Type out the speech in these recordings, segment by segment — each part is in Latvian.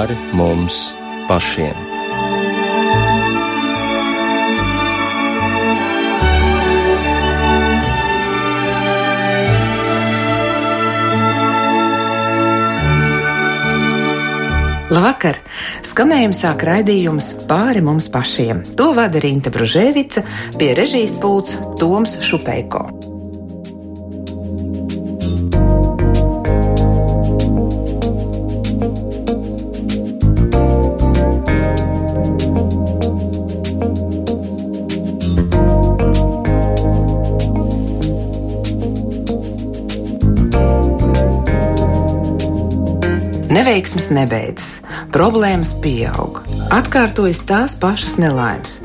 pāri mums pašiem. Labvakar! Skanējums sāk raidījums pāri mums pašiem. To vada Rīta Bružēvica, pie režijas pults Toms Šupeiko. Neveiksmes nebeidzas, problēmas pieaug, atkārtojas tās pašas nelaimes.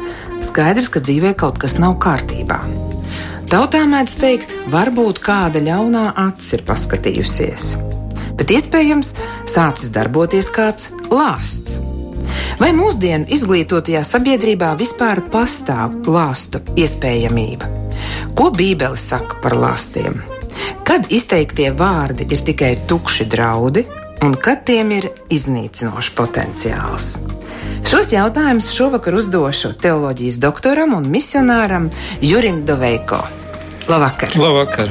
Skaidrs, ka dzīvē kaut kas nav kārtībā. Tautā mēdz teikt, varbūt kāda ļaunā acis ir paskatījusies, bet iespējams sācis darboties kāds lāsts. Vai mūsdienu izglītotajā sabiedrībā vispār pastāv lāstu iespējamība? Ko Bībele saka par lāstiem? Kad izteiktie vārdi ir tikai tukši draudi, un kad tiem ir iznīcinošs potenciāls. Šos jautājumus šovakar uzdošu teoloģijas doktoram un misionāram Jurim Doveiko. Labvakar! Labvakar.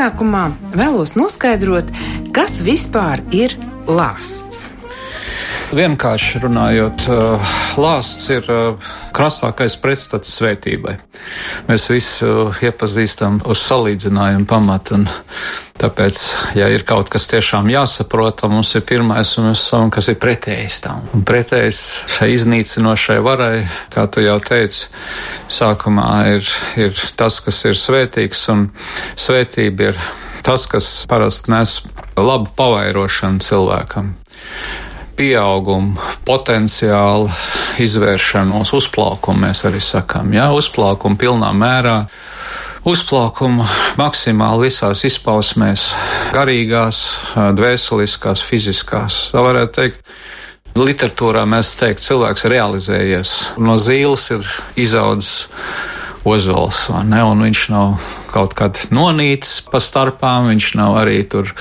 Iesākumā vēlos noskaidrot, kas vispār ir lāsts. Vienkārši runājot, eh, lāsts ir eh, krasākais pretstats svētībai. Mēs visi eh, iepazīstam uz salīdzinājumu pamatu, tāpēc, ja ir kaut kas tiešām jāsaprot, tad mums ir pirmais, un mēs esam, kas ir pretējs tam. Un pretējs šai iznīcinošai varai, kā tu jau teici, sākumā ir, ir tas, kas ir svētīgs, un svētība ir tas, kas parasti nes labu pavairošanu cilvēkam pieaugumu, potenciālu izvēršanos, uzplaukumu mēs arī sakām. Jā, uzplaukumu pilnā mērā. Uzplaukumu maksimāli visās izpausmēs, garīgās, dvēseliskās, fiziskās. Tā varētu teikt, literatūrā mēs teikt, cilvēks ir realizējies. No zīles ir izaudzis ozols, un viņš nav kaut kad nonīcis pa starpām, viņš nav arī tur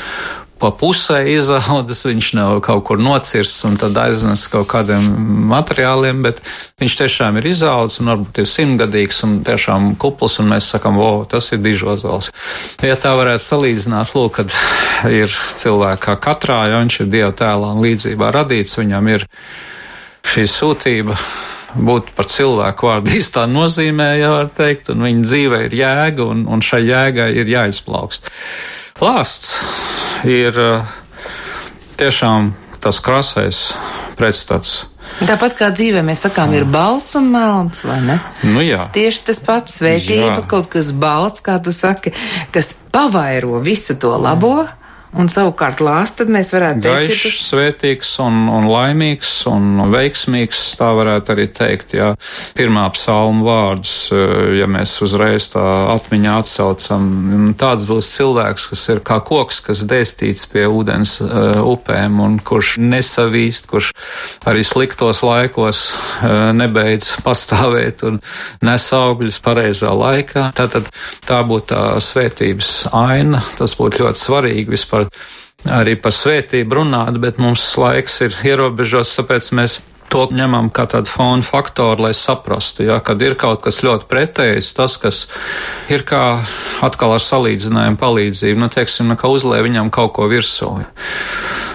pa pusē izaudzis, viņš nav kaut kur nocirsts un tad aiznes kaut kādiem materiāliem, bet viņš tiešām ir izaudzis un varbūt ir simtgadīgs un tiešām kupls, un mēs sakam, o, tas ir dižozols. Ja tā varētu salīdzināt, lūk, kad ir cilvēkā katrā, ja viņš ir Dieva tēlā un līdzībā radīts, viņam ir šī sūtība būt par cilvēku vārdu īstā nozīmē, ja var teikt, un viņa dzīve ir jēga, un, un šai jēgai ir jāizplaukst. Lāsts ir eh, tiešām tas krasais pretstats. Tāpat kā dzīvē mēs sakām, ir balts un melns, vai ne? Nu, jā. Tieši tas pats svētība, jā. kaut kas balts, kā tu saki, kas pavairo visu to labo. Mm Un savukārt lāsts, tad mēs varētu teikt, Gaišs, ka tas ir svētīgs un, un laimīgs un veiksmīgs, tā varētu arī teikt, jā. Pirmā psalma vārdus, ja mēs uzreiz tā atmiņā atsaucam, tāds būs cilvēks, kas ir kā koks, kas dēstīts pie ūdens uh, upēm un kurš nesavīst, kurš arī sliktos laikos uh, nebeidz pastāvēt un nes augļus pareizā laikā. Tātad tā būtu tā svētības aina, tas būtu ļoti svarīgi vispār par arī par svētību runāt, bet mums laiks ir ierobežots, tāpēc mēs to ņemam kā tādu fonu faktoru, lai saprastu, ja, kad ir kaut kas ļoti pretējs, tas, kas ir kā atkal ar salīdzinājumu palīdzību, nu, teiksim, nu, ka uzlē viņam kaut ko virsū.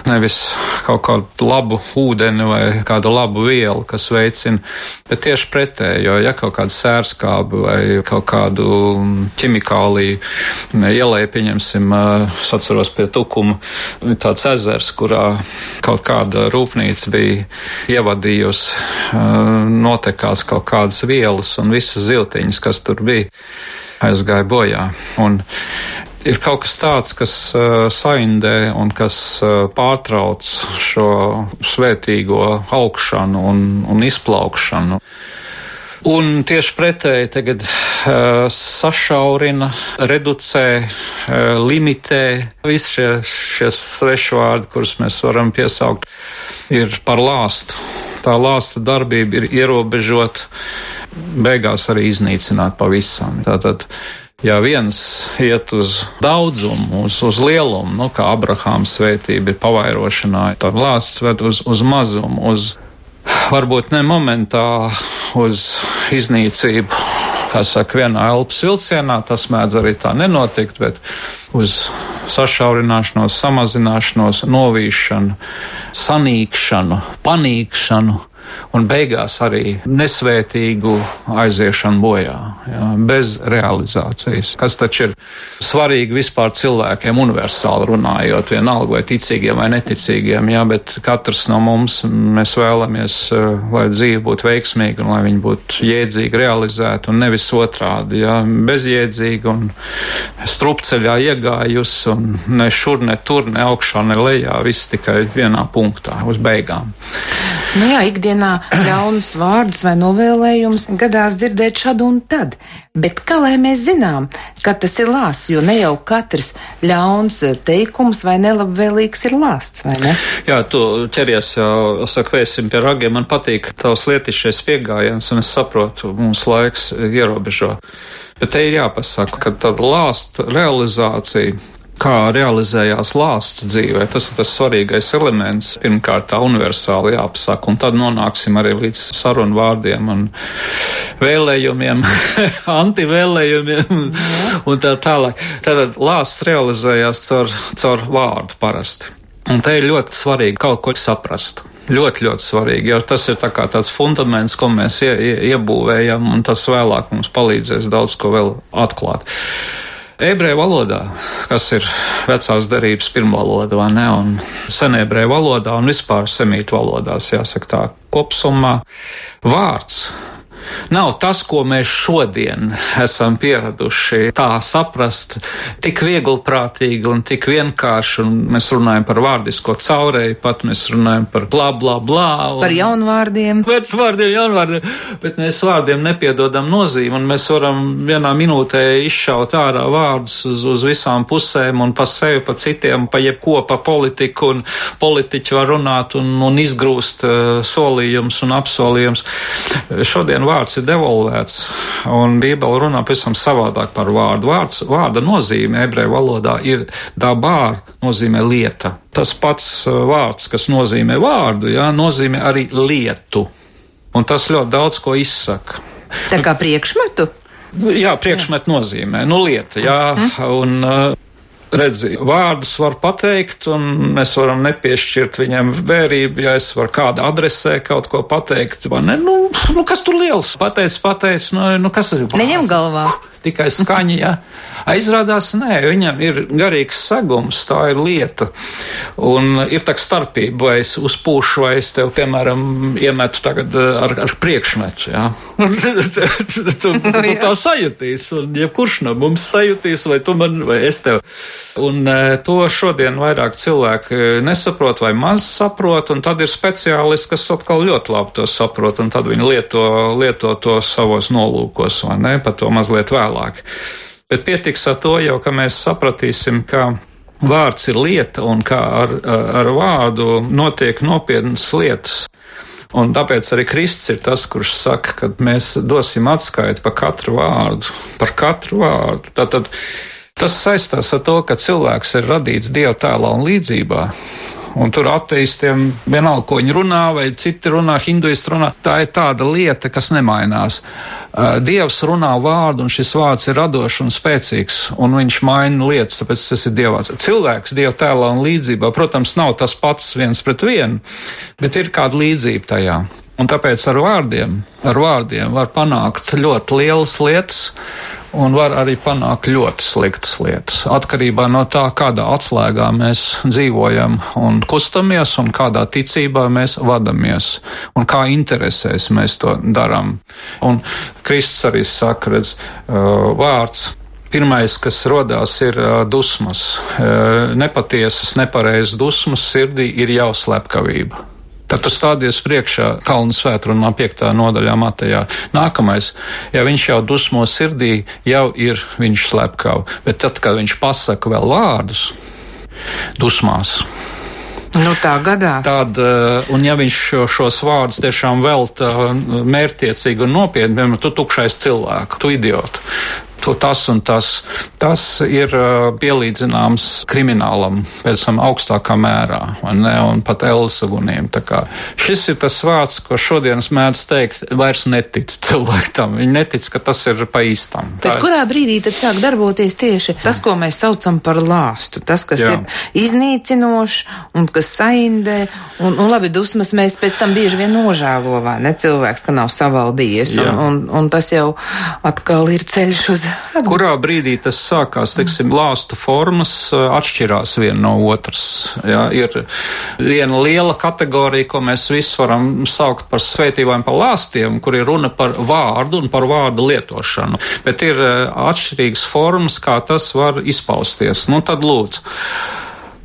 Nevis kaut kādu labu ūdeni vai kādu labu vielu, kas veicina, bet tieši pretēji, jo ja kaut kāda sērskāba vai kaut kādu ķimikāliju ielēja, pieņemsim, atceros pie tukuma, tāds ezers, kurā kaut kāda rūpnīca bija ievadījusi, notekās kaut kādas vielas un visas ziltiņas, kas tur bija aizgāja bojā. Un ir kaut kas tāds, kas uh, saindē un kas uh, pārtrauc šo svētīgo augšanu un, un izplaukšanu. Un tieši pretēji tagad uh, sašaurina, reducē, uh, limitē. Visi šie, šie svešvārdi, kurus mēs varam piesaukt, ir par lāstu. Tā lāsta darbība ir ierobežot, beigās arī iznīcināt pavisam. Tātad, ja viens iet uz daudzumu, uz, uz lielumu, nu, kā Abrahāma svētība ir pavairošanā, tad lāsts ved uz, uz mazumu, uz varbūt ne momentā uz iznīcību. Kā saka, vienā elpas vilcienā tas mēdz arī tā nenotikt, bet uz sašaurināšanos, samazināšanos, novīšanu, sanīkšanu, panīkšanu un beigās arī nesvētīgu aiziešanu bojā, jā, bez realizācijas. Kas taču ir svarīgi vispār cilvēkiem, universāli runājot, vienalga vai ticīgiem vai neticīgiem, jā, bet katrs no mums mēs vēlamies, eh, lai dzīve būtu veiksmīga un lai viņa būtu jēdzīga, realizēta un nevis otrādi, jā, bezjēdzīga un strupceļā iegājusi un ne šur, ne tur, ne augšā, ne lejā, viss tikai vienā punktā uz beigām. Nu jā, ikdienā ļaunus vārdus vai novēlējumus gadās dzirdēt šad un tad, bet kā lai mēs zinām, ka tas ir lāsts, jo ne jau katrs ļauns teikums vai nelabvēlīgs ir lāsts, vai ne? Jā, tu ķeries jau, saka, vēsim pie ragiem, man patīk tavs lietišais piegājiens, un es saprotu, mums laiks ierobežo. Bet te ir jāpasaka, ka tāda lāsta realizācija kā realizējās lāsts dzīvē. Tas ir tas svarīgais elements. Pirmkārt, tā universāli jāapsaka, un tad nonāksim arī līdz sarunu vārdiem un vēlējumiem, antivēlējumiem un tā tālāk. Tad lāsts realizējās caur, caur vārdu parasti. Un te ir ļoti svarīgi kaut ko saprast. Ļoti, ļoti svarīgi, jo tas ir tā tāds fundaments, ko mēs ie, ie, iebūvējam, un tas vēlāk mums palīdzēs daudz ko vēl atklāt. Ebreju valodā, kas ir vecās derības pirmā valoda, vai ne, un senebreju valodā un vispār semītu valodās, jāsaka tā, kopsumā vārds nav tas, ko mēs šodien esam pieraduši tā saprast, tik vieglprātīgi un tik vienkārši, un mēs runājam par vārdisko caurēju, pat mēs runājam par blā, blā, blā. Un, par jaunvārdiem. Pēc vārdiem, jaunvārdiem, bet mēs vārdiem nepiedodam nozīmi, un mēs varam vienā minūtē izšaut ārā vārdus uz, uz visām pusēm, un pa sevi, pa citiem, pa jebko, pa politiku, un politiķi var runāt un, un izgrūst uh, solījums un apsolījums. Šodien vārds ir devolvēts, un Bībele runā pavisam savādāk par vārdu. Vārds, vārda nozīme ebreju valodā ir dabār, nozīmē lieta. Tas pats uh, vārds, kas nozīmē vārdu, jā, nozīmē arī lietu. Un tas ļoti daudz ko izsaka. Tā kā priekšmetu? Jā, priekšmetu nozīmē, nu, lieta, jā, mhm. un uh, redzi, vārdus var pateikt, un mēs varam nepiešķirt viņam vērību, ja es varu kādu adresē kaut ko pateikt? Nu, nu kas tur liels? Pateic, pateic, nu, nu kas tas ir? Neņem galvā tikai skaņa. Ja? Aizrādās, nē, viņam ir garīgs segums, tā ir lieta. Un ir tā starpība, vai es uzpūšu, vai es tev, piemēram, iemetu tagad eh, ar, ar priekšmetu. Ja? tu, tu, tu tā sajutīs, un jebkurš no mums sajutīs, vai tu man, vai es tev. Un eh, to šodien vairāk cilvēki nesaprot vai maz saprot, un tad ir speciālisti, kas atkal ļoti labi to saprot, un tad viņi lieto, lieto to savos nolūkos, vai ne, pat to mazliet vēlāk vēlāk. Bet pietiks ar to jau, ka mēs sapratīsim, ka vārds ir lieta un kā ar, ar vārdu notiek nopietnas lietas. Un tāpēc arī Kristus ir tas, kurš saka, ka mēs dosim atskaiti par katru vārdu, par katru vārdu. Tātad tas saistās ar to, ka cilvēks ir radīts Dieva tēlā un līdzībā. Un tur ateistiem vienalga, ko viņi runā, vai citi runā, hinduisti runā. Tā ir tāda lieta, kas nemainās. Dievs runā vārdu, un šis vārds ir radošs un spēcīgs, un viņš maina lietas, tāpēc tas ir dievāts. Cilvēks dieva tēlā un līdzībā, protams, nav tas pats viens pret vienu, bet ir kāda līdzība tajā. Un tāpēc ar vārdiem, ar vārdiem var panākt ļoti lielas lietas, un var arī panākt ļoti sliktas lietas. Atkarībā no tā, kādā atslēgā mēs dzīvojam un kustamies, un kādā ticībā mēs vadamies, un kā interesēs mēs to darām. Un Kristus arī saka, redz, uh, vārds. Pirmais, kas radās, ir uh, dusmas. Uh, nepatiesas, nepareizas dusmas sirdī ir jau slepkavība. Tad tu stādies priekšā Kalnu svētkrunā, 5. nodaļā Matejā. Nākamais, ja viņš jau dusmo sirdī, jau ir viņš slepkava. Bet tad, kad viņš pasaka vēl vārdus, dusmās. Nu, tā gadās. Tad, eh, un ja viņš šos vārdus tiešām velta mērķiecīgi un nopietni, piemēram, tu tukšais cilvēku, tu idiotu, to tas un tas. Tas ir pielīdzināms kriminālam pēc tam augstākā mērā, ne, un pat elsaguniem. Šis ir tas vārds, ko šodienas mēdz teikt, vairs netic cilvēkam. Viņi netic, ka tas ir pa īstam. Bet kurā brīdī tad sāk darboties tieši tas, ko mēs saucam par lāstu? Tas, kas Jā. ir iznīcinošs un kas saindē, un, un labi, dusmas mēs pēc tam bieži vien nožēlo, vai ne cilvēks, ka nav savaldījies, un, un, un tas jau atkal ir ceļš uz Kurā brīdī tas sākās, teiksim, lāstu formas atšķirās viena no otras. Jā, ir viena liela kategorija, ko mēs visi varam saukt par svētībām, par lāstiem, kur ir runa par vārdu un par vārdu lietošanu. Bet ir atšķirīgas formas, kā tas var izpausties. Nu, tad lūdzu.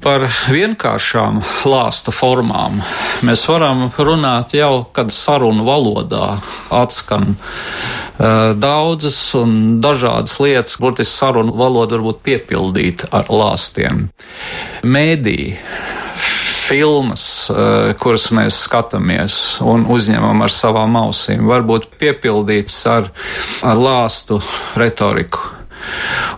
Par vienkāršām lāsta formām mēs varam runāt jau, kad sarunu valodā atskan uh, daudzas un dažādas lietas, burtiski sarunu valoda var būt piepildīta ar lāstiem. Mēdī filmas, uh, kuras mēs skatāmies un uzņemam ar savām ausīm, var būt piepildītas ar, ar lāstu retoriku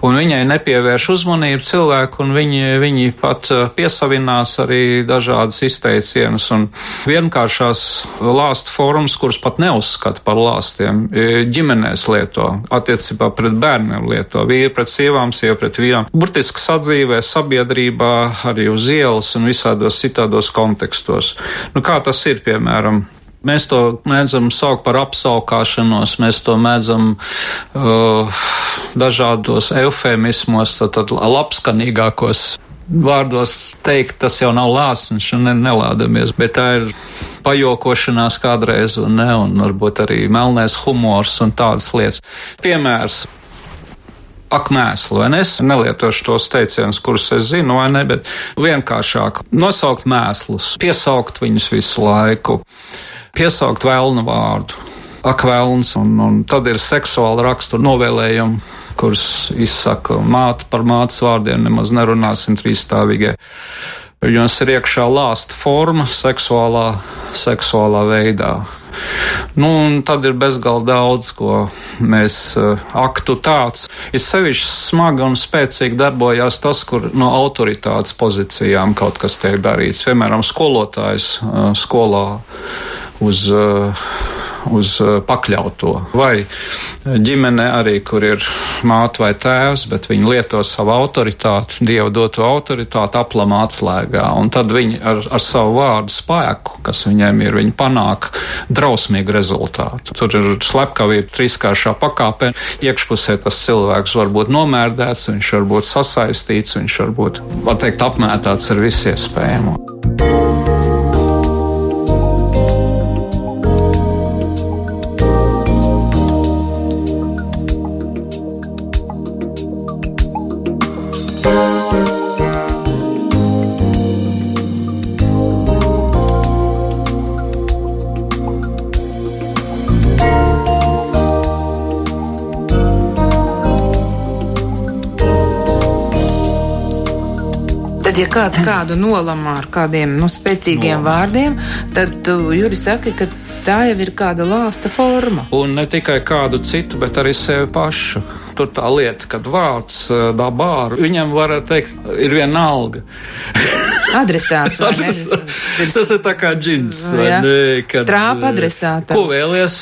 un viņai nepievērš uzmanību cilvēku, un viņi, viņi pat uh, piesavinās arī dažādas izteicienas un vienkāršās lāstu formas, kuras pat neuzskata par lāstiem, ģimenēs lieto, attiecībā pret bērniem lieto, vīri pret sievām, sieva pret vīrām. Burtiski sadzīvē, sabiedrībā, arī uz ielas un visādos citādos kontekstos. Nu, kā tas ir, piemēram, Mēs to mēdzam saukt par apsaukāšanos, mēs to mēdzam uh, dažādos eufemismos, tad, labskanīgākos vārdos teikt, tas jau nav lāsns un ne, nelādamies, bet tā ir pajokošanās kādreiz un ne, un varbūt arī melnēs humors un tādas lietas. Piemērs ak, mēslu, vai ne? Es nelietošu tos teicienus, kurus es zinu, vai ne, bet vienkāršāk nosaukt mēslus, piesaukt viņus visu laiku piesaukt vēlnu vārdu. Ak, vēlns, un, un tad ir seksuāla rakstura novēlējumi, kurus izsaka māte par mātes vārdiem, nemaz nerunāsim trīsstāvīgie. Viņos ir iekšā lāsta forma seksuālā, seksuālā veidā. Nu, un tad ir bezgalīgi daudz, ko mēs uh, aktu tāds. Ir sevišķi smagi un spēcīgi darbojās tas, kur no autoritātes pozīcijām kaut kas tiek darīts. Piemēram, skolotājs uh, skolā uz, eh, uz eh, pakļauto. Vai ģimene arī, kur ir māte vai tēvs, bet viņi lieto savu autoritāti, dievu doto autoritāti aplamā atslēgā. Un tad viņi ar, ar savu vārdu spēku, kas viņiem ir, viņi panāk drausmīgu rezultātu. Tur ir slepkavība trīskāršā pakāpē. Iekšpusē tas cilvēks var būt nomērdēts, viņš var būt sasaistīts, viņš var būt, var teikt, apmētāts ar visu iespējamo. Tad, ja kāds kādu nolamā ar kādiem nu, spēcīgiem Nolamā. vārdiem, tad tu, Juri, saki, ka tā jau ir kāda lāsta forma. Un ne tikai kādu citu, bet arī sevi pašu. Tur tā lieta, kad vārds dabā, viņam var teikt, ir viena alga. adresāts. Adresāts. Tas ir tā kā džins. Trāpa adresāta. Ko vēlies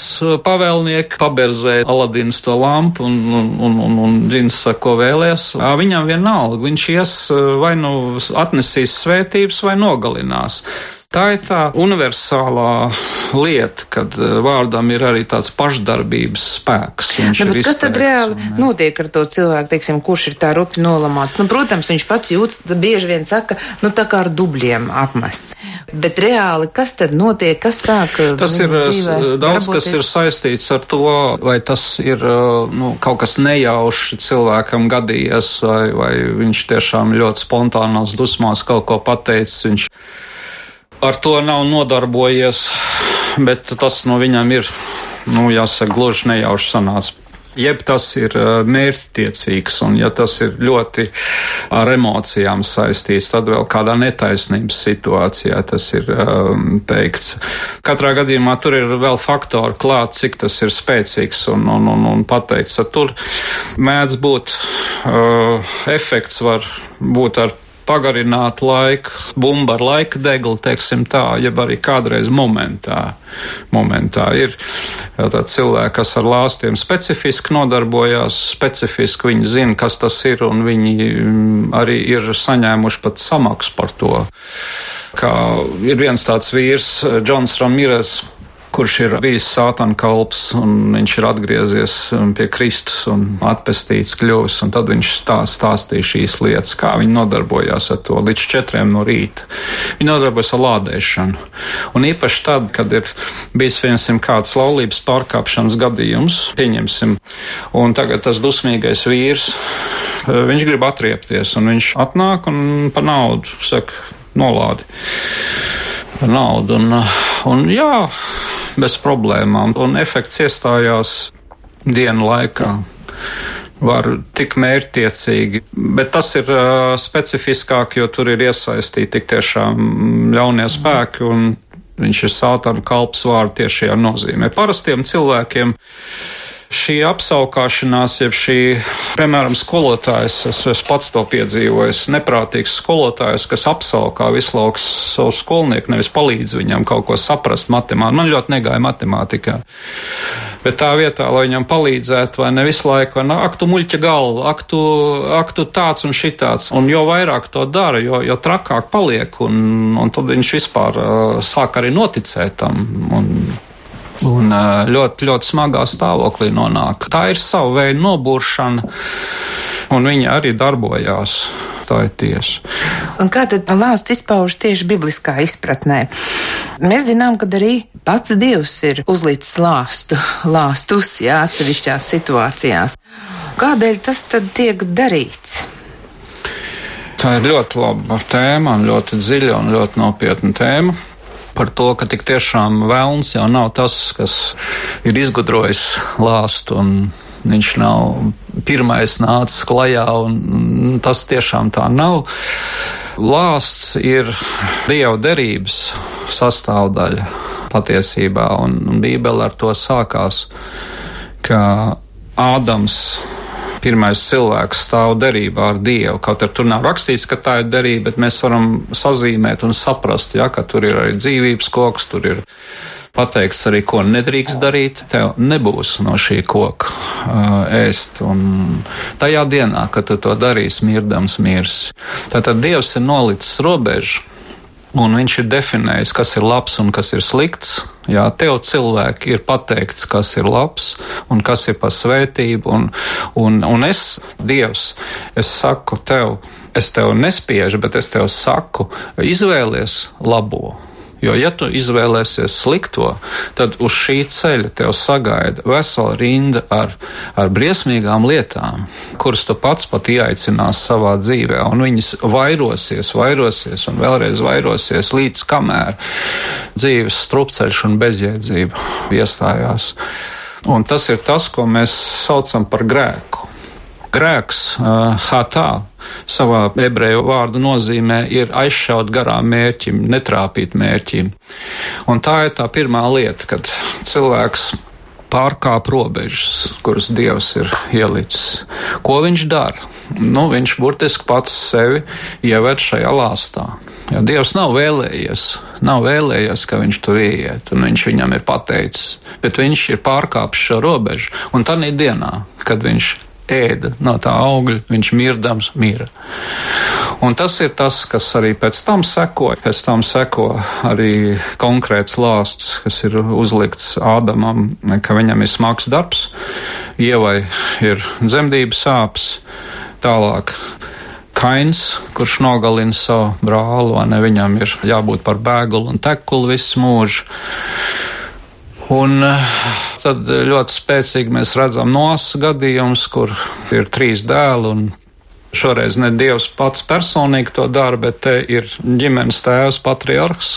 pavēlnieki? Paberzē Aladins to lampu un, un, un, un, un džins saka, ko vēlies. Viņam vienalga. Viņš ies vai nu atnesīs svētības vai nogalinās. Tā ir tā universālā lieta, kad eh, vārdam ir arī tāds pašdarbības spēks. Ne, nu, kas tad reāli un, notiek ar to cilvēku, teiksim, kurš ir tā rupi nolamāts? Nu, protams, viņš pats jūtas, bieži vien saka, nu tā kā ar dubļiem apmests. Bet reāli, kas tad notiek, kas sāk? Tas ir dzīvē, daudz, darboties? kas ir saistīts ar to, vai tas ir nu, kaut kas nejauši cilvēkam gadījies, vai, vai viņš tiešām ļoti spontānās dusmās kaut ko pateicis. Viņš ar to nav nodarbojies, bet tas no viņam ir, nu, jāsaka, gluži nejauši sanācis jeb tas ir mērķtiecīgs, un ja tas ir ļoti ar emocijām saistīts, tad vēl kādā netaisnības situācijā tas ir um, teikts. Katrā gadījumā tur ir vēl faktori klāt, cik tas ir spēcīgs un, un, un, un pateikts. Tur mēdz būt uh, efekts, var būt ar pagarināt laiku, bumba ar laika degli, teiksim tā, jeb arī kādreiz momentā. momentā. Ir cilvēki, kas ar lāstiem specifiski nodarbojās, specifiski viņi zina, kas tas ir, un viņi mm, arī ir saņēmuši pat samaksu par to. Kā ir viens tāds vīrs, Džons Ramīres, kurš ir bijis sātana kalps, un viņš ir atgriezies um, pie Kristus un atpestīts kļuvis. Tad viņš stāst, stāstīja šīs lietas, kā viņi nodarbojās ar to līdz četriem no rīta. Viņi nodarbojas ar lādēšanu. Un īpaši tad, kad ir bijis piemēram kāds laulības pārkāpšanas gadījums, pieņemsim, un tagad tas dusmīgais vīrs, uh, viņš grib atriepties, un viņš atnāk un pa naudu saka, nolādi. Par naudu. Un, un jā, bez problēmām, un efekts iestājās dienu laikā. Var tik mērķtiecīgi, bet tas ir uh, specifiskāk, jo tur ir iesaistīti tik tiešām ļaunie spēki, viņš ir sātana kalps vārdu tiešajā nozīmē. Parastiem cilvēkiem šī apskaukšanās, jeb šī, piemēram, skolotājs, es, es pats to piedzīvoju, neprātīgs skolotājs, kas apskaukā visu laiku savu skolnieku, nevis palīdz viņam kaut ko saprast matemātikā. Man ļoti negāja matemātikā. Bet tā vietā, lai viņam palīdzētu, vai ne visu laiku, vai ne, ak, tu muļķa galva, ak, tu, ak, tu tāds un šitāds. Un jo vairāk to dara, jo, jo trakāk paliek, un, un tad viņš vispār uh, sāk arī noticēt tam. Un, un ļoti, ļoti smagā stāvoklī nonāk. Tā ir sava veida nobūršana, un viņi arī darbojās. Tā ir tiesa. Un kā tad lāsts izpaužas tieši bibliskā izpratnē? Mēs zinām, ka arī pats Dievs ir uzlicis lāstu, lāstus, jā, atsevišķās situācijās. Kādēļ tas tad tiek darīts? Tā ir ļoti laba tēma, ļoti dziļa un ļoti nopietna tēma par to, ka tik tiešām vēlns jau nav tas, kas ir izgudrojis lāstu. Viņš nav pirmais nācis klajā, un tas tiešām tā nav. Lāsts ir dieva derības sastāvdaļa patiesībā, un Bībele ar to sākās, ka Ādams pirmais cilvēks stāv derībā ar Dievu. Kaut arī tur nav rakstīts, ka tā ir derība, bet mēs varam sazīmēt un saprast, ja, ka tur ir arī dzīvības koks, tur ir pateikts arī, ko nedrīkst darīt. Tev nebūs no šī koka uh, ēst. Un tajā dienā, kad tu to darīsi, mirdams mirs. Tātad Dievs ir nolicis robežu Un viņš ir definējis, kas ir labs un kas ir slikts. Jā, tev cilvēki ir pateikts, kas ir labs un kas ir pa svētību. Un, un, un es, Dievs, es saku tev, es tev nespiežu, bet es tev saku, izvēlies labo Jo, ja tu izvēlēsies slikto, tad uz šī ceļa tev sagaida vesela rinda ar, ar briesmīgām lietām, kuras tu pats pat ieaicinās savā dzīvē, un viņas vairosies, vairosies un vēlreiz vairosies līdz kamēr dzīves strupceļš un bezjēdzība iestājās. Un tas ir tas, ko mēs saucam par grēku. Grēks, hatā, savā ebreju vārdu nozīmē ir aizšaut garām mērķim, netrāpīt mērķim. Un tā ir tā pirmā lieta, kad cilvēks pārkāp robežas, kuras Dievs ir ielicis. Ko viņš dara? Nu, viņš burtiski pats sevi ieved šajā lāstā. Jo Dievs nav vēlējies, nav vēlējies, ka viņš tur ieiet, un viņš viņam ir pateicis, bet viņš ir pārkāpis šo robežu. Un tā dienā, kad viņš ēda no tā augļa, viņš mirdams mira. Un tas ir tas, kas arī pēc tam seko. Pēc tam seko arī konkrēts lāsts, kas ir uzlikts Ādamam, ka viņam ir smags darbs, ievai ir dzemdības sāpes, tālāk Kains, kurš nogalina savu brāli, vai ne viņam ir jābūt par bēgulu un tekulu visu mūžu. Un tad ļoti spēcīgi mēs redzam nosu gadījumus, kur ir trīs dēli un Šoreiz ne Dievs pats personīgi to dara, bet te ir ģimenes tēvs, patriarhs,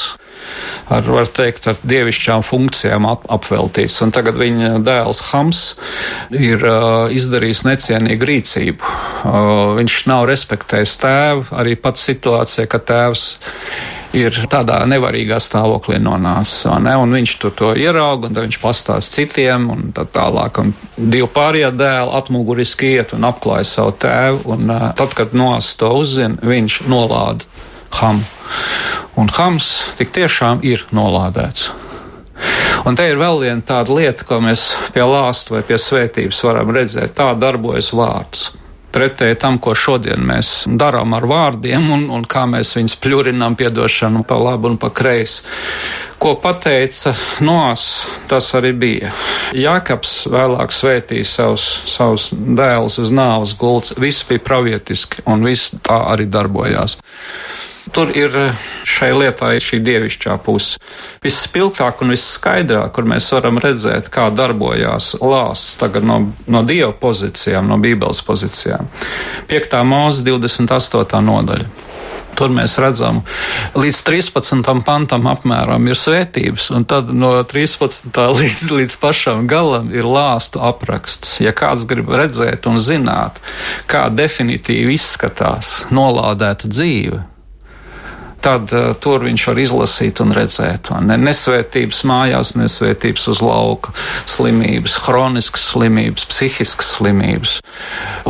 ar, var teikt, ar dievišķām funkcijām ap, apveltīts. Un tagad viņa dēls Hams ir uh, izdarījis necienīgu rīcību. Uh, viņš nav respektējis tēvu, arī pats situācija, ka tēvs ir tādā nevarīgā stāvoklī nonācis. Ne? Un viņš to, to ieraudzīja, un viņš pastāsta citiem, un tā tālāk. Un divi pārējie dēli atmuguriski iet un apklāj savu tēvu. Un, uh, tad, kad Noas to uzzina, viņš nolāda Hamu. Un Hams tik tiešām ir nolādēts. Un te ir vēl viena tāda lieta, ko mēs pie lāsta vai pie svētības varam redzēt. Tā darbojas vārds pretēji tam, ko šodien mēs darām ar vārdiem un, un kā mēs viņus pļurinām, piedošanu pa labu un pa kreisi. Ko pateica Noās, tas arī bija. Jākaps vēlāk svētīja savus, savus dēlus uz nāves gultas. Viss bija pravietiski un viss tā arī darbojās. Tur ir eh, šai lietai šī dievišķā puse. Visspilgtāk un visskaidrāk, kur mēs varam redzēt, kā darbojās lāsts tagad no, no dieva pozīcijām, no bībeles pozīcijām. 5. mūzika, 28. nodaļa. Tur mēs redzam, līdz 13. pantam apmēram ir svētības, un tad no 13. līdz, līdz pašam galam ir lāstu apraksts. Ja kāds grib redzēt un zināt, kā definitīvi izskatās nolādēta dzīve, tad uh, tur viņš var izlasīt un redzēt. Ne? Nesvētības mājās, nesvētības uz lauka, slimības, chroniskas slimības, psihiskas slimības,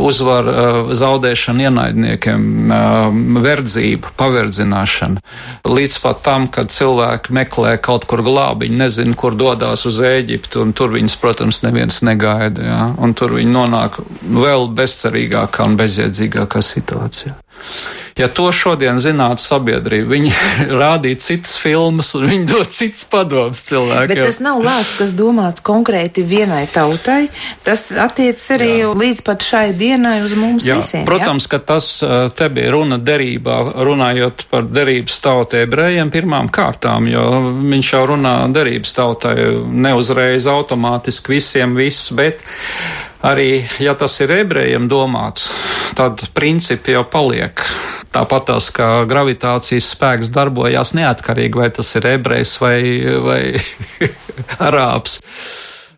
uzvar uh, zaudēšana ienaidniekiem, uh, verdzība, paverdzināšana. Līdz pat tam, kad cilvēki meklē kaut kur glābiņu, nezinu, kur dodas uz Ēģiptu, un tur viņas, protams, neviens negaida. Ja? Un tur viņi nonāk vēl bezcerīgākā un bezjēdzīgākā situācijā. Ja to šodien zinātu sabiedrība, viņi rādīja citas filmas un viņi dod citas padomas cilvēkiem. Bet tas nav lāsts, kas domāts konkrēti vienai tautai. Tas attiecas arī jā. līdz pat šai dienai uz mums jā, visiem. Protams, jā? ka tas te bija runa derībā, runājot par derības tautai ebrejiem pirmām kārtām, jo viņš jau runā derības tautai neuzreiz automātiski visiem viss, bet arī, ja tas ir ebrejiem domāts, tad principi jau paliek. Tāpat tās kā gravitācijas spēks darbojās neatkarīgi, vai tas ir ebrejs vai, vai arābs.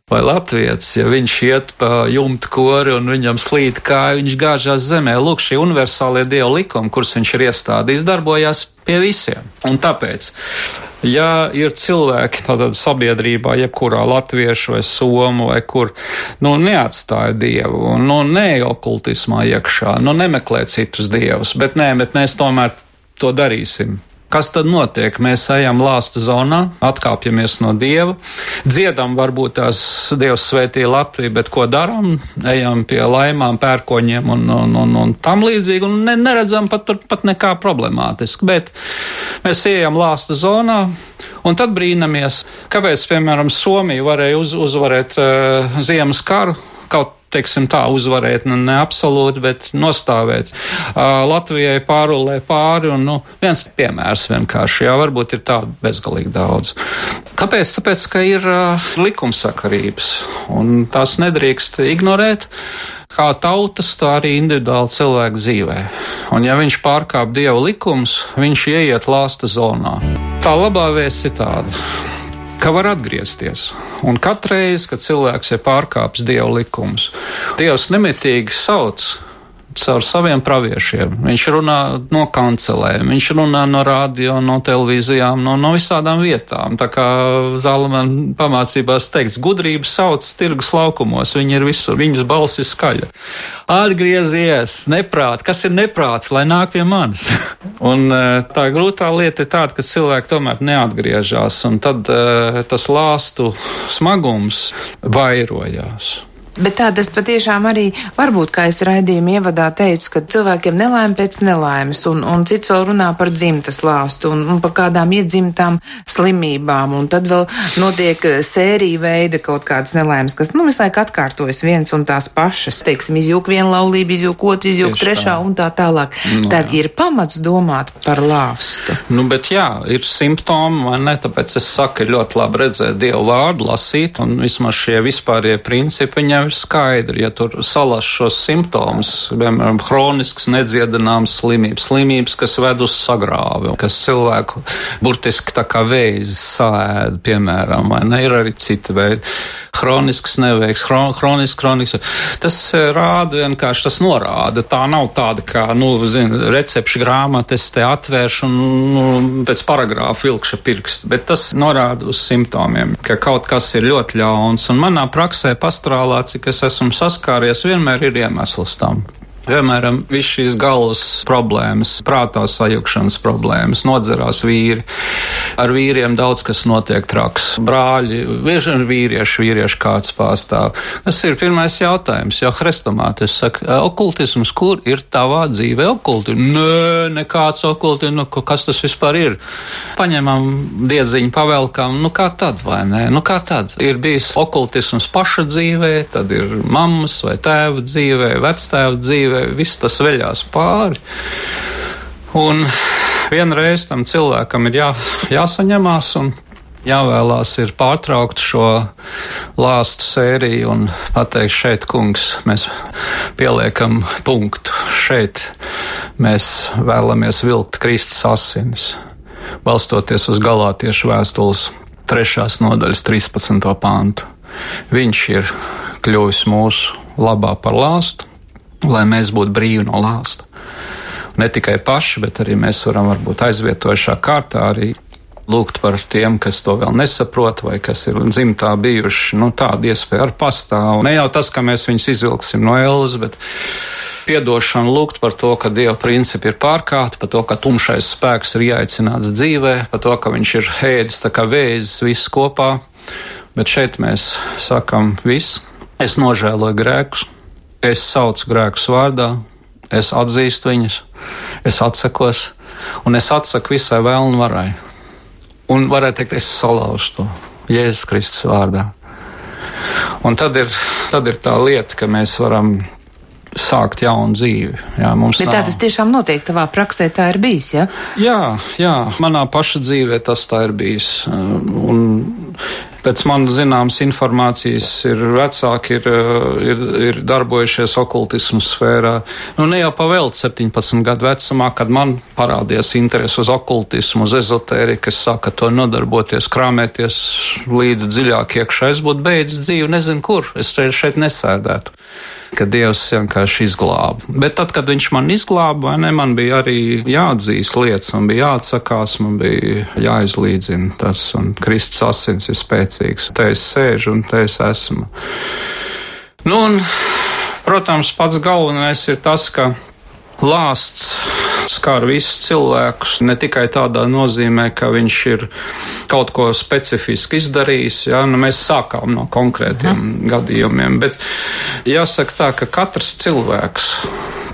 Vai Latvijas, ja viņš iet pa jumta kori un viņam slīd kāja, viņš gāžās zemē. Lūk, šie universālie dievu likumi, kurus viņš ir iestādījis, darbojās pie visiem. Un tāpēc Ja ir cilvēki tādā sabiedrībā, jebkurā latviešu vai somu vai kur, nu, neatstāja dievu, nu, neokultismā iekšā, nu, nemeklē citus dievus, bet nē, bet mēs tomēr to darīsim. Kas tad notiek? Mēs ejam lāsta zonā, atkāpjamies no dieva, dziedam, varbūt tās dievs svētīja Latviju, bet ko darām? Ejam pie laimām, pērkoņiem un, un, un, un tam līdzīgi, un ne, neredzam pat, pat nekā problemātiski. Bet mēs ejam lāsta zonā, un tad brīnamies, kāpēc, piemēram, Somija varēja uz, uzvarēt uh, ziemas karu kaut teiksim, tā uzvarēt, nu, ne absolūti, bet nostāvēt. Uh, Latvijai pārulē pāri, un nu, viens piemērs vienkārši, jā, varbūt ir tādu bezgalīgi daudz. Kāpēc? Tāpēc, ka ir uh, likumsakarības, un tās nedrīkst ignorēt. Kā tautas, tā arī individuāli cilvēku dzīvē. Un, ja viņš pārkāp dieva likumus, viņš ieiet lāsta zonā. Tā labā vēsts ir tāda ka var atgriezties. Un katru reizi, kad cilvēks ir pārkāpis dievu likumus, Dievs nemitīgi sauc caur saviem praviešiem. Viņš runā no kancelēm, viņš runā no radio, no televīzijām, no, no visādām vietām. Tā kā Zālamana pamācībās teikts, gudrības sauc tirgus laukumos, viņi ir visur, viņas balss ir skaļa. Atgriezies, neprāt, kas ir neprāts, lai nāk pie manis. un e, tā grūtā lieta ir tāda, ka cilvēki tomēr neatgriežas, un tad uh, tas lāstu smagums vairojās. Bet tā tas patiešām arī var būt, kā es raidījuma ievadā teicu, ka cilvēkiem nelaime pēc nelaimes, un, un cits vēl runā par dzimtas lāstu un, un par kādām iedzimtām slimībām, un tad vēl notiek eh, sērija veida kaut kādas nelaimes, kas, nu, visu laiku atkārtojas viens un tās pašas, teiksim, izjūk viena laulība, izjūk otru, izjūk Tieši trešā tā. un tā tālāk. Nu, tad jā. ir pamats domāt par lāstu. Nu, bet jā, ir simptomi, vai ne, tāpēc es saku, ļoti labi redzēt Dievu vārdu, lasīt, un vismaz šie vispārie principi viņam jau ir skaidri, ja tur salas šos simptomus, piemēram, hronisks nedziedināms slimības, slimības, kas ved uz sagrāvi, kas cilvēku burtiski tā kā vēzis sāēd, piemēram, vai ne, ir arī citi veidi. Hronisks neveiks, hronisks, hronisks. Tas eh, rāda vienkārši, tas norāda. Tā nav tāda kā, nu, zin, recepšu grāmata, es te atvēršu un, nu, pēc paragrāfa vilkšu pirkstu, bet tas norāda uz simptomiem, ka kaut kas ir ļoti ļauns. Un manā praksē pastorālā, cik es esmu saskāries, vienmēr ir iemesls tam. Piemēram, viss šīs galvas problēmas, prātā sajukšanas problēmas, nodzerās vīri. Ar vīriem daudz kas notiek traks. Brāļi, bieži vien vīrieši, vīrieši kāds pārstāv. Tas ir pirmais jautājums, jo hrestomātis saka, okultisms, kur ir tavā dzīve okulti? Nē, nekāds okulti, nu, kas tas vispār ir? Paņemam diedziņu, pavelkam, nu kā tad, vai ne? Nu kā tad? Ir bijis okultisms paša dzīvē, tad ir mammas vai tēva dzīvē, vectēva dzīvē viss tas veļās pāri. Un vienreiz tam cilvēkam ir jā, jāsaņemās un jāvēlās ir pārtraukt šo lāstu sēriju un pateikt, šeit, kungs, mēs pieliekam punktu. Šeit mēs vēlamies vilkt Kristus asinis, balstoties uz galātiešu vēstules trešās nodaļas 13. pāntu. Viņš ir kļuvis mūsu labā par lāstu, lai mēs būtu brīvi no lāsta. Ne tikai paši, bet arī mēs varam varbūt aizvietojušā kārtā arī lūgt par tiem, kas to vēl nesaprot, vai kas ir dzimtā bijuši. Nu, tāda iespēja arī pastāv. Ne jau tas, ka mēs viņus izvilksim no ēlas, bet piedošanu lūgt par to, ka Dieva principi ir pārkāpti, par to, ka tumšais spēks ir jāicināts dzīvē, par to, ka viņš ir ēdis tā kā vēzis viss kopā. Bet šeit mēs sakam visu. Es nožēloju grēkus, Es saucu grēkus vārdā, es atzīstu viņus, es atsakos, un es atsaku visai vēlnu varai. Un varētu teikt, es salauzu to Jēzus Kristus vārdā. Un tad ir, tad ir tā lieta, ka mēs varam sākt jaunu dzīvi. Jā, Bet tā nav... tas tiešām notiek tavā praksē, tā ir bijis, ja? Jā, jā, manā paša dzīvē tas tā ir bijis. Un pēc manas zināmas informācijas ir vecāki, ir, ir, ir darbojušies okultismu sfērā. Nu, ne jau pavēlt 17 gadu vecumā, kad man parādījās interesi uz okultismu, uz ezotēriku, es sāku to nodarboties, krāmēties līdzi dziļāk iekšā. Es būtu beidzis dzīvi, nezinu kur, es šeit nesēdētu ka Dievs vienkārši izglāba. Bet tad, kad viņš man izglāba, ne, man bija arī jāatzīst lietas, man bija jāatsakās, man bija jāizlīdzina tas, un Kristus asins ir spēcīgs. Te es sēžu un te es esmu. Nu, un, protams, pats galvenais ir tas, ka lāsts skar visus cilvēkus, ne tikai tādā nozīmē, ka viņš ir kaut ko specifiski izdarījis. Ja? Nu, mēs sākām no konkrētiem mhm. gadījumiem, bet jāsaka tā, ka katrs cilvēks,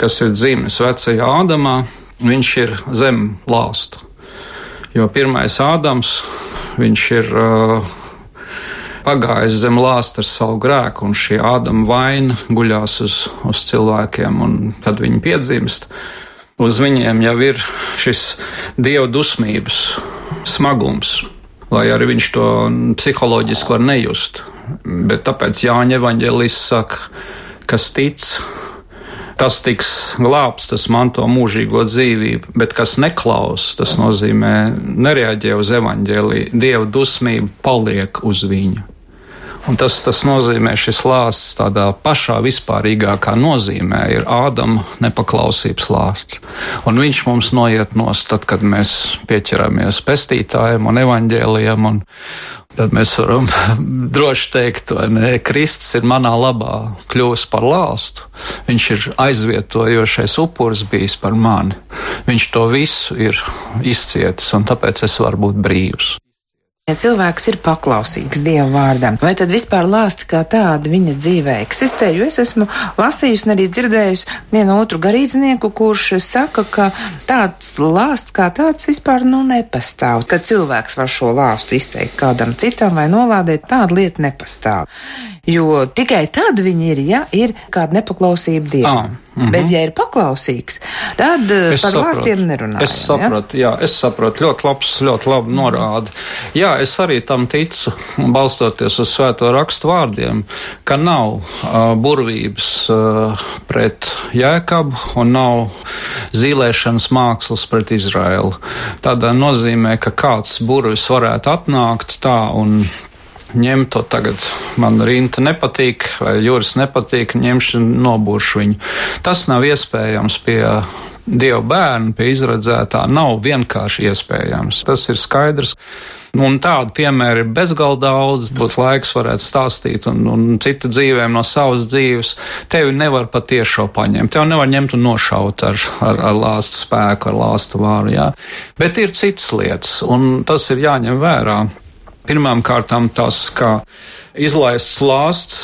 kas ir dzimis vecajā Ādamā, viņš ir zem lāsta. Jo pirmais Ādams, viņš ir uh, pagājis zem lāsta ar savu grēku, un šī ādama vaina guļās uz, uz cilvēkiem, un kad viņi piedzimst, uz viņiem jau ir šis dievu dusmības smagums, lai arī viņš to psiholoģiski var nejust. Bet tāpēc Jāņa evaņģēlis saka, kas tic, tas tiks glābts, tas manto mūžīgo dzīvību, bet kas neklaus, tas nozīmē nereaģē uz evaņģēliju, dieva dusmība paliek uz viņu. Un tas, tas nozīmē, šis lāsts tādā pašā vispārīgākā nozīmē ir Ādama nepaklausības lāsts. Un viņš mums noiet nost, tad, kad mēs pieķeramies pestītājiem un evaņģēlijam. Un tad mēs varam droši teikt, ka Kristus ir manā labā kļuvis par lāstu. Viņš ir aizvietojošais upuris bijis par mani. Viņš to visu ir izcietis, un tāpēc es varu būt brīvs. Ja cilvēks ir paklausīgs Dieva vārdam, vai tad vispār lāsti kā tādi viņa dzīvē eksistē? Jo es esmu lasījusi un arī dzirdējusi vienu otru garīdznieku, kurš saka, ka tāds lāsts kā tāds vispār nu nepastāv. Kad cilvēks var šo lāstu izteikt kādam citam vai nolādēt, tāda lieta nepastāv. Jo tikai tad viņi ir, ja ir kāda nepaklausība dievam. Ah, mhm. Bet, ja ir paklausīgs, tad eh, Es par saprotu. lāstiem nerunājam. Es saprotu, jā, es saprotu. Ļoti labs, ļoti labi norāda. Jā, es arī tam ticu, balstoties uz svēto rakstu vārdiem, ka nav uh, burvības uh, pret Jēkabu un nav zīlēšanas mākslas pret Izraēlu. Tādā nozīmē, ka kāds burvis varētu atnākt tā un ņemt to tagad. Man rīta nepatīk, vai jūras nepatīk, ņemšu nobūršu viņu. Tas nav iespējams pie Dieva bērna, pie izredzētā. Nav vienkārši iespējams. Tas ir skaidrs. Un tādu piemēru ir bezgalīgi daudz. Būtu laiks, varētu stāstīt, un, un cita dzīvēm no savas dzīves. Tevi nevar patiešo paņemt. Tev nevar ņemt un nošaut ar, ar, ar lāstu spēku, ar lāstu vāru. Jā. Bet ir citas lietas, un tas ir jāņem vērā. Pirmām kārtām tas, ka izlaists lāsts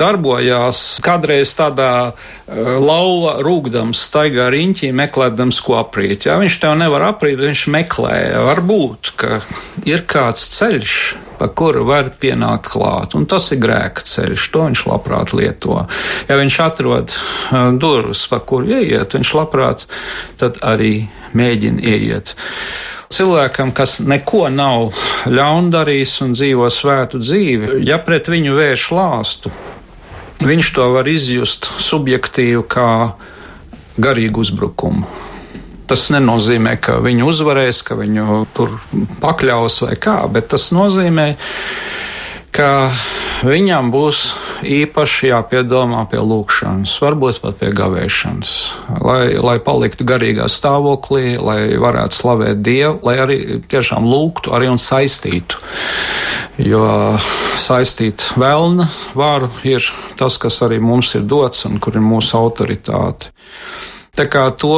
darbojās kādreiz tādā uh, lauva rūgdams, staigā riņķī, meklēdams, ko aprīt. Ja viņš tev nevar aprīt, viņš meklē. Varbūt, ka ir kāds ceļš, pa kuru var pienākt klāt, un tas ir grēka ceļš. To viņš labprāt lieto. Ja viņš atrod uh, durvis, pa kuru ieiet, viņš labprāt tad arī mēģina ieiet. Cilvēkam, kas neko nav ļaunu darījis un dzīvo svētu dzīvi, ja pret viņu vērš lāstu, viņš to var izjust subjektīvi kā garīgu uzbrukumu. Tas nenozīmē, ka viņu uzvarēs, ka viņu tur pakļaus vai kā, bet tas nozīmē, ka viņam būs īpaši jāpiedomā pie lūkšanas, varbūt pat pie gavēšanas, lai, lai paliktu garīgā stāvoklī, lai varētu slavēt Dievu, lai arī tiešām lūgtu arī un saistītu. Jo saistīt vēlna varu ir tas, kas arī mums ir dots un kur ir mūsu autoritāte. Tā kā to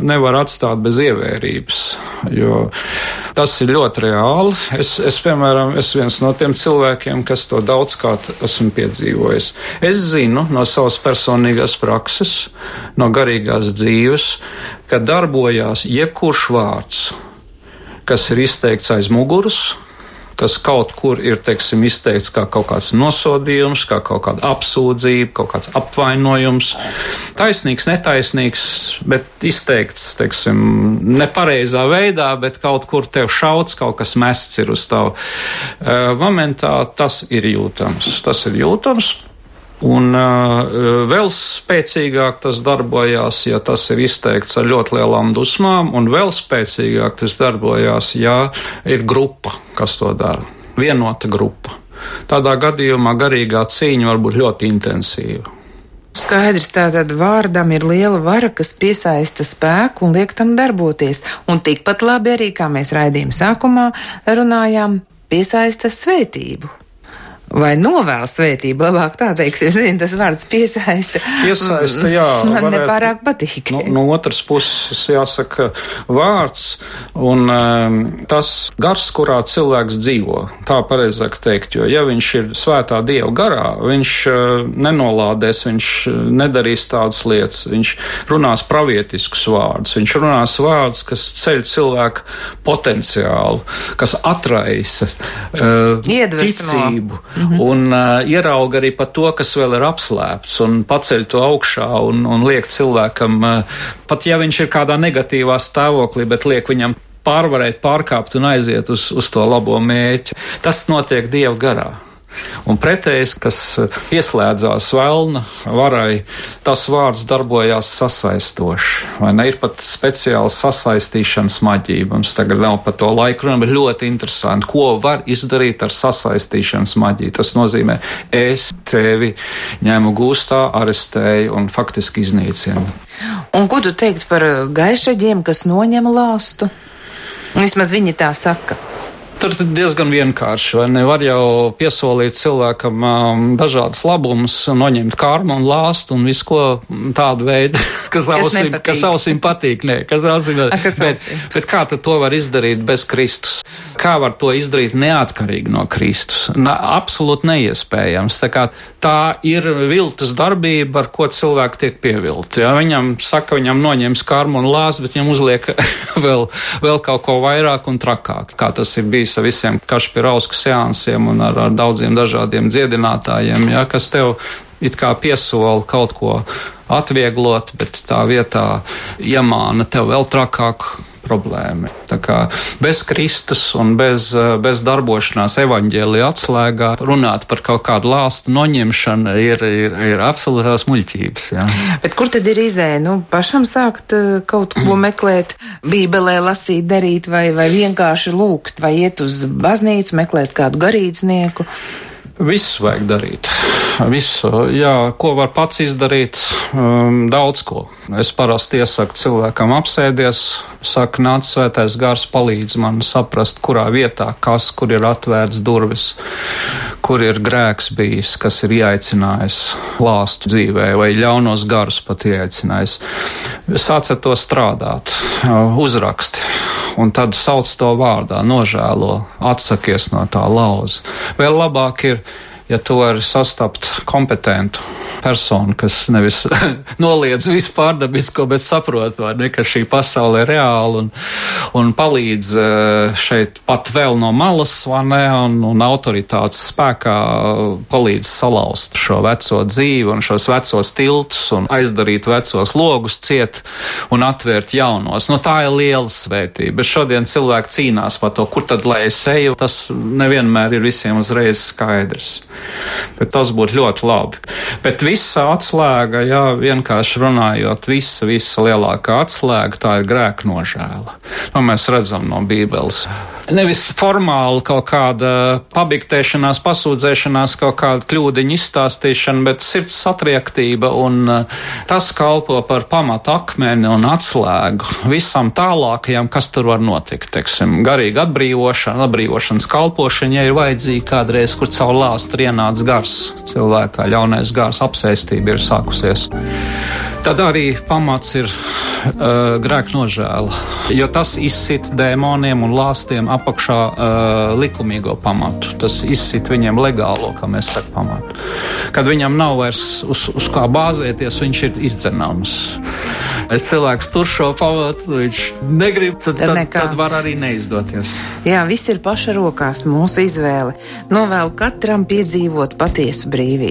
nevar atstāt bez ievērības, jo tas ir ļoti reāli. Es, es piemēram, esmu viens no tiem cilvēkiem, kas to daudzkārt esmu piedzīvojis. Es zinu no savas personīgās prakses, no garīgās dzīves, ka darbojās jebkurš vārds, kas ir izteikts aiz muguras, kas kaut kur ir teiksim, izteikts kā kaut kāds nosodījums, kā kaut kāda apsūdzība, kaut kāds apvainojums. Taisnīgs, netaisnīgs, bet izteikts teiksim, nepareizā veidā, bet kaut kur tev šauts, kaut kas mests ir uz tavu. Uh, momentā tas ir jūtams. Tas ir jūtams. Un uh, vēl spēcīgāk tas darbojās, ja tas ir izteikts ar ļoti lielām dusmām, un vēl spēcīgāk tas darbojās, ja ir grupa, kas to dara. Vienota grupa. Tādā gadījumā garīgā cīņa var būt ļoti intensīva. Skaidrs, tātad vārdam ir liela vara, kas piesaista spēku un liek tam darboties. Un tikpat labi arī, kā mēs raidījuma sākumā runājām, piesaista svētību. Vai novēl svētību, labāk tā teiksim, zini, tas vārds piesaista. Piesaista, jā. Man varētu- nepārāk patīk. No, no otras puses, jāsaka, vārds un um, tas gars, kurā cilvēks dzīvo. Tā pareizāk teikt, jo ja viņš ir svētā dieva garā, viņš uh, nenolādēs, viņš uh, nedarīs tādas lietas, viņš runās pravietiskus vārdus, viņš runās vārdus, kas ceļ cilvēku potenciālu, kas atraisa uh, Iedvesmo. ticību mm -hmm. un uh, ierauga arī par to, kas vēl ir apslēpts un paceļ to augšā un, un liek cilvēkam, uh, pat ja viņš ir kādā negatīvā stāvoklī, bet liek viņam pārvarēt, pārkāpt un aiziet uz, uz to labo mērķi. Tas notiek Dieva garā. Un pretējs, kas pieslēdzās vēlna varai, tas vārds darbojās sasaistoši. Vai ne? Ir pat speciāla sasaistīšanas maģija. Mums tagad nav par to laiku runāt, bet ļoti interesanti, ko var izdarīt ar sasaistīšanas maģiju. Tas nozīmē, es tevi ņemu gūstā, arestēju un faktiski iznīcinu. Un ko tu teikt par gaišaģiem, kas noņem lāstu? Vismaz viņi tā saka. Tur diezgan vienkārši. vai ne? Var jau piesolīt cilvēkam um, dažādas labumus, noņemt kārmu un lāstu un visu ko tādu veidu. kas, ausim, kas ausim patīk. Nē, kas ausim, A, kas bet, bet kā tad to var izdarīt bez Kristus? Kā var to izdarīt neatkarīgi no Kristus? Na, absolūti neiespējams. Tā, tā ir viltus darbība, ar ko cilvēki tiek pievilti. Ja? Viņam saka, viņam noņems karmu un lāstu, bet viņam uzliek vēl, vēl kaut ko vairāk un trakāk. Kā tas ir bijis ar visiem kašpirausku seansiem un ar, ar daudziem dažādiem dziedinātājiem, ja? kas tev it kā piesola kaut ko atvieglot, bet tā vietā iemāna tev vēl trakāku problēma. Tā kā bez Kristus un bez, bez darbošanās evaņģēlīja atslēgā runāt par kaut kādu lāstu noņemšanu ir, ir, ir absolūtās muļķības. Jā. Bet kur tad ir izēja? Nu, pašam sākt eh, kaut ko meklēt, bībelē lasīt, darīt vai, vai vienkārši lūgt vai iet uz baznīcu, meklēt kādu garīdznieku? Visu vajag darīt. Visu, jā, ko var pats izdarīt? Um, daudz ko. Es parasti iesaku cilvēkam apsēties, saka, nāc svētais gars, palīdz man saprast, kurā vietā, kas, kur ir atvērts durvis, kur ir grēks bijis, kas ir ieaicinājis lāstu dzīvē vai ļaunos garus pat ieaicinājis. Sāciet to strādāt, uzraksti un tad sauc to vārdā, nožēlo, atsakies no tā lauza. Vēl labāk ir, ja tu vari sastapt kompetentu persona, kas nevis noliedz visu pārdabisko, bet saprot, ne, ka šī pasaule ir reāla un, un palīdz eh, šeit pat vēl no malas, ne, un, un autoritātes spēkā palīdz salauzt šo veco dzīvi un šos vecos tiltus un aizdarīt vecos logus ciet un atvērt jaunos. Nu, tā ir liela svētība. Bet šodien cilvēki cīnās par to, kur tad lai es eju. Tas nevienmēr ir visiem uzreiz skaidrs. Bet tas būtu ļoti labi. Bet visa atslēga, jā, vienkārši runājot, visa, visa lielākā atslēga tā ir grēka nožēla. To mēs redzam no Bībeles. Nevis formāli kaut kāda pabiktēšanās, pasūdzēšanās, kaut kāda kļūdiņa izstāstīšana, bet sirds satriektība un uh, tas kalpo par pamatu akmeni un atslēgu visam tālākajam, kas tur var notikt. Teiksim, garīga atbrīvošana, atbrīvošanas kalpošana, ja ir vajadzīga kādreiz, kur caur lāstu ienāca gars cilvēkā, ļaunais gars apsēstība ir sākusies. Tad arī pamats ir uh, grēka nožēla, jo tas izsit dēmoniem un lāstiem apakšā uh, likumīgo pamatu. Tas izsit viņiem legālo, kā mēs sakām, pamatu. Kad viņam nav vairs uz, uz kā bāzēties, viņš ir izdzenāms. Es cilvēks tur šo pamatu, viņš negrib, tad, tad, tad, tad var arī neizdoties. Jā, viss ir paša rokās, mūsu izvēle. Novēlu katram piedzīvot patiesu brīvību.